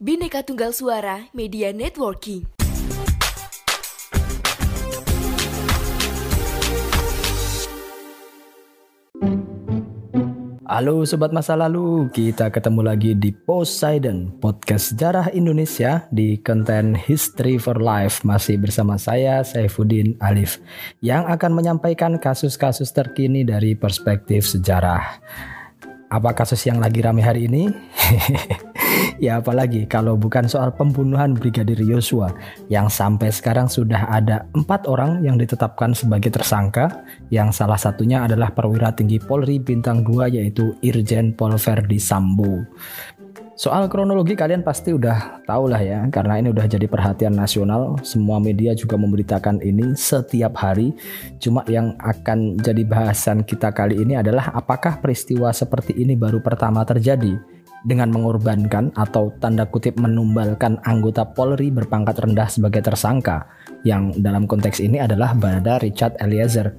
Bineka Tunggal Suara Media Networking. Halo Sobat Masa Lalu, kita ketemu lagi di Poseidon, podcast sejarah Indonesia di konten History for Life. Masih bersama saya, Saifuddin Alif, yang akan menyampaikan kasus-kasus terkini dari perspektif sejarah. Apa kasus yang lagi rame hari ini? ya apalagi kalau bukan soal pembunuhan Brigadir Yosua yang sampai sekarang sudah ada empat orang yang ditetapkan sebagai tersangka yang salah satunya adalah perwira tinggi Polri bintang 2 yaitu Irjen Pol Verdi Sambo. Soal kronologi kalian pasti udah tahu lah ya, karena ini udah jadi perhatian nasional. Semua media juga memberitakan ini setiap hari. Cuma yang akan jadi bahasan kita kali ini adalah apakah peristiwa seperti ini baru pertama terjadi dengan mengorbankan atau tanda kutip menumbalkan anggota Polri berpangkat rendah sebagai tersangka yang dalam konteks ini adalah Barada Richard Eliezer.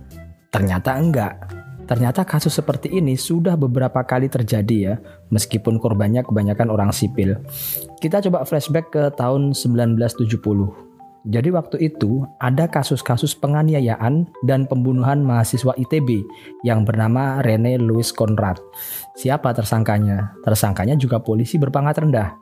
Ternyata enggak Ternyata kasus seperti ini sudah beberapa kali terjadi ya, meskipun korbannya kebanyakan orang sipil. Kita coba flashback ke tahun 1970. Jadi waktu itu ada kasus-kasus penganiayaan dan pembunuhan mahasiswa ITB yang bernama Rene Louis Conrad. Siapa tersangkanya? Tersangkanya juga polisi berpangkat rendah.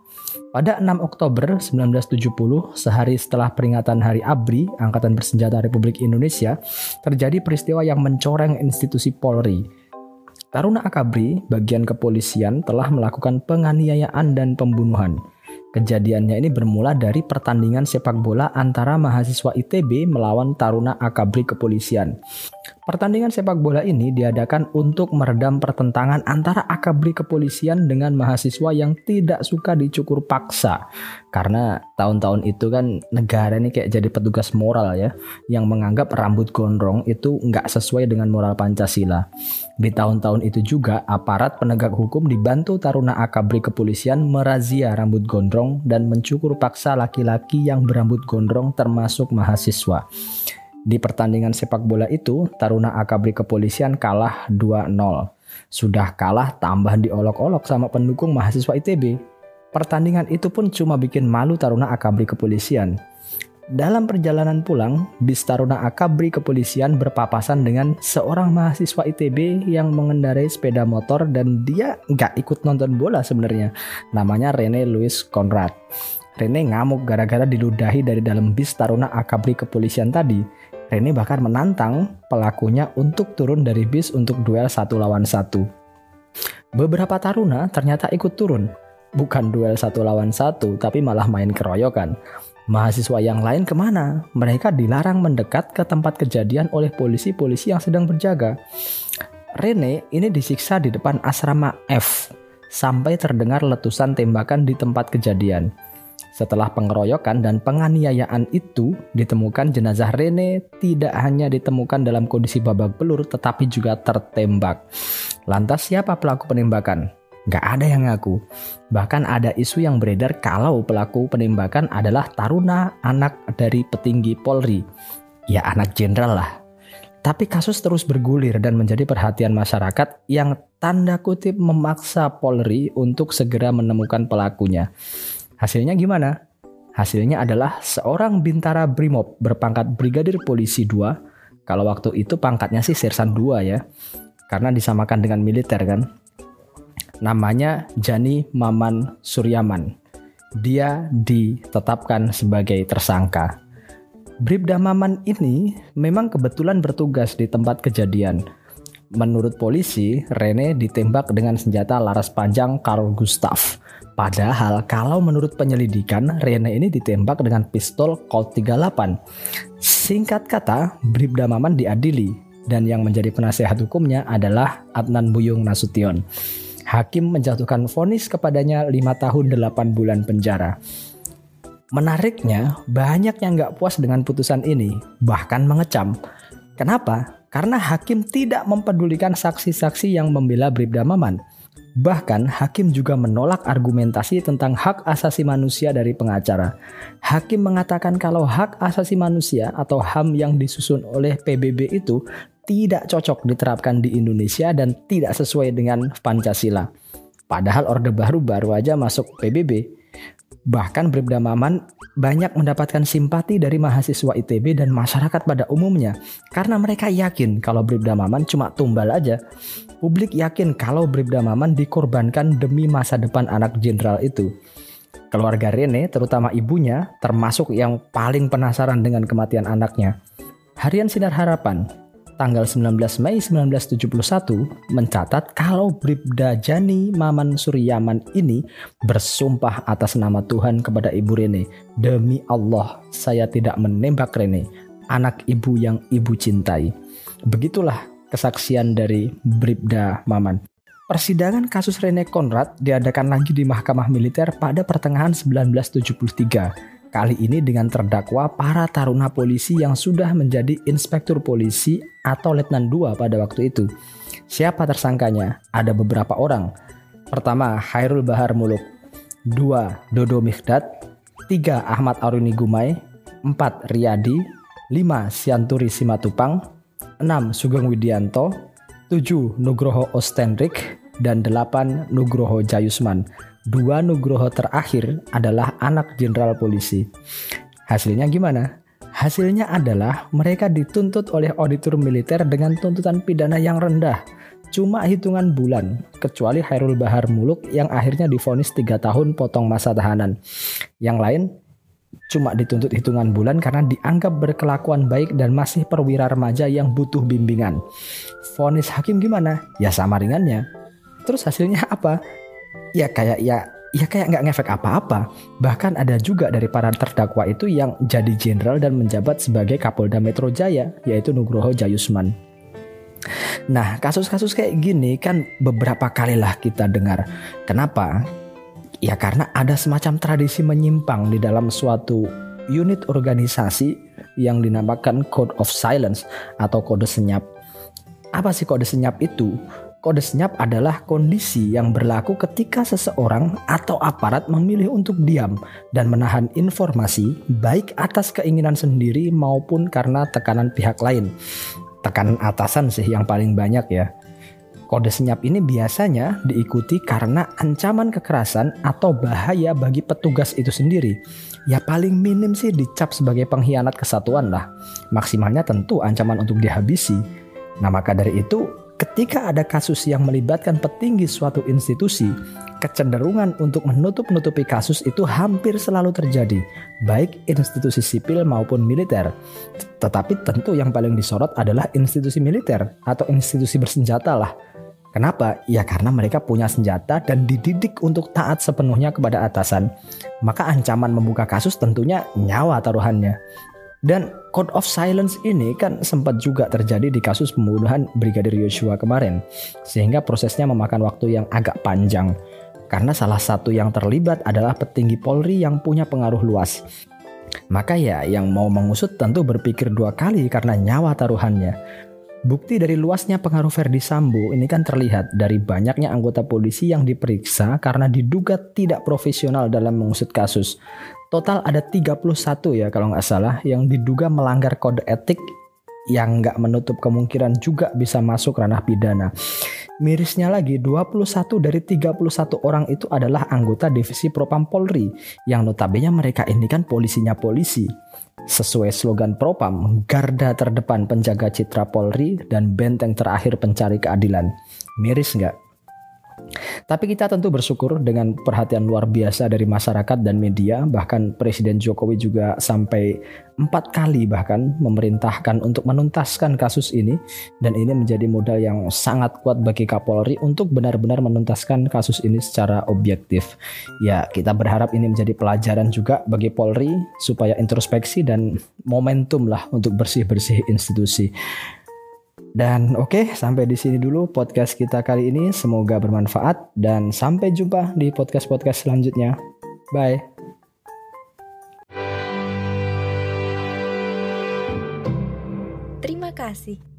Pada 6 Oktober 1970, sehari setelah peringatan Hari ABRI, Angkatan Bersenjata Republik Indonesia, terjadi peristiwa yang mencoreng institusi Polri. Taruna Akabri, bagian kepolisian, telah melakukan penganiayaan dan pembunuhan. Kejadiannya ini bermula dari pertandingan sepak bola antara mahasiswa ITB melawan Taruna Akabri Kepolisian. Pertandingan sepak bola ini diadakan untuk meredam pertentangan antara akabri kepolisian dengan mahasiswa yang tidak suka dicukur paksa. Karena tahun-tahun itu kan negara ini kayak jadi petugas moral ya, yang menganggap rambut gondrong itu nggak sesuai dengan moral Pancasila. Di tahun-tahun itu juga aparat penegak hukum dibantu taruna akabri kepolisian merazia rambut gondrong dan mencukur paksa laki-laki yang berambut gondrong termasuk mahasiswa. Di pertandingan sepak bola itu, Taruna Akabri Kepolisian kalah 2-0. Sudah kalah tambah diolok-olok sama pendukung mahasiswa ITB. Pertandingan itu pun cuma bikin malu Taruna Akabri Kepolisian. Dalam perjalanan pulang, bis Taruna Akabri Kepolisian berpapasan dengan seorang mahasiswa ITB yang mengendarai sepeda motor dan dia nggak ikut nonton bola sebenarnya. Namanya Rene Louis Conrad. Rene ngamuk gara-gara diludahi dari dalam bis Taruna Akabri Kepolisian tadi. Rene bahkan menantang pelakunya untuk turun dari bis untuk duel satu lawan satu. Beberapa taruna ternyata ikut turun, bukan duel satu lawan satu, tapi malah main keroyokan. Mahasiswa yang lain ke mana? Mereka dilarang mendekat ke tempat kejadian oleh polisi-polisi yang sedang berjaga. Rene ini disiksa di depan asrama F sampai terdengar letusan tembakan di tempat kejadian. Setelah pengeroyokan dan penganiayaan itu, ditemukan jenazah Rene tidak hanya ditemukan dalam kondisi babak belur tetapi juga tertembak. Lantas siapa pelaku penembakan? Gak ada yang ngaku. Bahkan ada isu yang beredar kalau pelaku penembakan adalah taruna anak dari petinggi Polri. Ya anak jenderal lah. Tapi kasus terus bergulir dan menjadi perhatian masyarakat yang tanda kutip memaksa Polri untuk segera menemukan pelakunya. Hasilnya gimana? Hasilnya adalah seorang bintara Brimob berpangkat Brigadir Polisi 2. Kalau waktu itu pangkatnya sih Sersan 2 ya. Karena disamakan dengan militer kan. Namanya Jani Maman Suryaman. Dia ditetapkan sebagai tersangka. Bribda Maman ini memang kebetulan bertugas di tempat kejadian. Menurut polisi, Rene ditembak dengan senjata laras panjang Carl Gustav Padahal kalau menurut penyelidikan, Rene ini ditembak dengan pistol Colt 38. Singkat kata, Bribda Maman diadili dan yang menjadi penasehat hukumnya adalah Adnan Buyung Nasution. Hakim menjatuhkan vonis kepadanya 5 tahun 8 bulan penjara. Menariknya, banyak yang nggak puas dengan putusan ini, bahkan mengecam. Kenapa? Karena hakim tidak mempedulikan saksi-saksi yang membela Bribda Maman. Bahkan hakim juga menolak argumentasi tentang hak asasi manusia dari pengacara. Hakim mengatakan kalau hak asasi manusia atau HAM yang disusun oleh PBB itu tidak cocok diterapkan di Indonesia dan tidak sesuai dengan Pancasila. Padahal Orde Baru baru aja masuk PBB. Bahkan Bribda Maman banyak mendapatkan simpati dari mahasiswa ITB dan masyarakat pada umumnya karena mereka yakin kalau Bribda Maman cuma tumbal aja. Publik yakin kalau Bribda Maman dikorbankan demi masa depan anak jenderal itu. Keluarga Rene, terutama ibunya, termasuk yang paling penasaran dengan kematian anaknya. Harian Sinar Harapan tanggal 19 Mei 1971 mencatat kalau Bribda Jani Maman Suryaman ini bersumpah atas nama Tuhan kepada Ibu Rene, "Demi Allah, saya tidak menembak Rene, anak ibu yang ibu cintai." Begitulah kesaksian dari Bribda Maman. Persidangan kasus Rene Konrad diadakan lagi di Mahkamah Militer pada pertengahan 1973 Kali ini dengan terdakwa para taruna polisi yang sudah menjadi inspektur polisi atau letnan 2 pada waktu itu. Siapa tersangkanya? Ada beberapa orang. Pertama, Hairul Bahar Muluk. Dua, Dodo Mikdad. Tiga, Ahmad Aruni Gumai. Empat, Riyadi. Lima, Sianturi Simatupang. Enam, Sugeng Widianto. Tujuh, Nugroho Ostendrik. Dan delapan, Nugroho Jayusman dua Nugroho terakhir adalah anak jenderal polisi. Hasilnya gimana? Hasilnya adalah mereka dituntut oleh auditor militer dengan tuntutan pidana yang rendah. Cuma hitungan bulan, kecuali Hairul Bahar Muluk yang akhirnya difonis 3 tahun potong masa tahanan. Yang lain cuma dituntut hitungan bulan karena dianggap berkelakuan baik dan masih perwira remaja yang butuh bimbingan. Fonis hakim gimana? Ya sama ringannya. Terus hasilnya apa? Ya kayak ya ya kayak nggak ngefek apa-apa. Bahkan ada juga dari para terdakwa itu yang jadi jenderal dan menjabat sebagai Kapolda Metro Jaya, yaitu Nugroho Jayusman. Nah, kasus-kasus kayak gini kan beberapa kalilah kita dengar. Kenapa? Ya karena ada semacam tradisi menyimpang di dalam suatu unit organisasi yang dinamakan Code of Silence atau kode senyap. Apa sih kode senyap itu? Kode senyap adalah kondisi yang berlaku ketika seseorang atau aparat memilih untuk diam dan menahan informasi baik atas keinginan sendiri maupun karena tekanan pihak lain. Tekanan atasan sih yang paling banyak ya. Kode senyap ini biasanya diikuti karena ancaman kekerasan atau bahaya bagi petugas itu sendiri. Ya paling minim sih dicap sebagai pengkhianat kesatuan lah. Maksimalnya tentu ancaman untuk dihabisi. Nah maka dari itu Ketika ada kasus yang melibatkan petinggi suatu institusi, kecenderungan untuk menutup-nutupi kasus itu hampir selalu terjadi, baik institusi sipil maupun militer. Tetapi tentu yang paling disorot adalah institusi militer atau institusi bersenjata lah. Kenapa? Ya karena mereka punya senjata dan dididik untuk taat sepenuhnya kepada atasan. Maka ancaman membuka kasus tentunya nyawa taruhannya. Dan Code of Silence ini kan sempat juga terjadi di kasus pembunuhan Brigadir Yosua kemarin. Sehingga prosesnya memakan waktu yang agak panjang. Karena salah satu yang terlibat adalah petinggi Polri yang punya pengaruh luas. Maka ya yang mau mengusut tentu berpikir dua kali karena nyawa taruhannya. Bukti dari luasnya pengaruh Verdi Sambo ini kan terlihat dari banyaknya anggota polisi yang diperiksa karena diduga tidak profesional dalam mengusut kasus. Total ada 31 ya kalau nggak salah yang diduga melanggar kode etik yang nggak menutup kemungkinan juga bisa masuk ranah pidana. Mirisnya lagi 21 dari 31 orang itu adalah anggota divisi Propam Polri yang notabene mereka ini kan polisinya polisi. Sesuai slogan Propam, garda terdepan penjaga citra Polri dan benteng terakhir pencari keadilan. Miris nggak? Tapi kita tentu bersyukur dengan perhatian luar biasa dari masyarakat dan media, bahkan Presiden Jokowi juga sampai empat kali bahkan memerintahkan untuk menuntaskan kasus ini dan ini menjadi modal yang sangat kuat bagi Kapolri untuk benar-benar menuntaskan kasus ini secara objektif. Ya, kita berharap ini menjadi pelajaran juga bagi Polri supaya introspeksi dan momentum lah untuk bersih-bersih institusi. Dan oke, okay, sampai di sini dulu podcast kita kali ini. Semoga bermanfaat dan sampai jumpa di podcast-podcast selanjutnya. Bye. Terima kasih.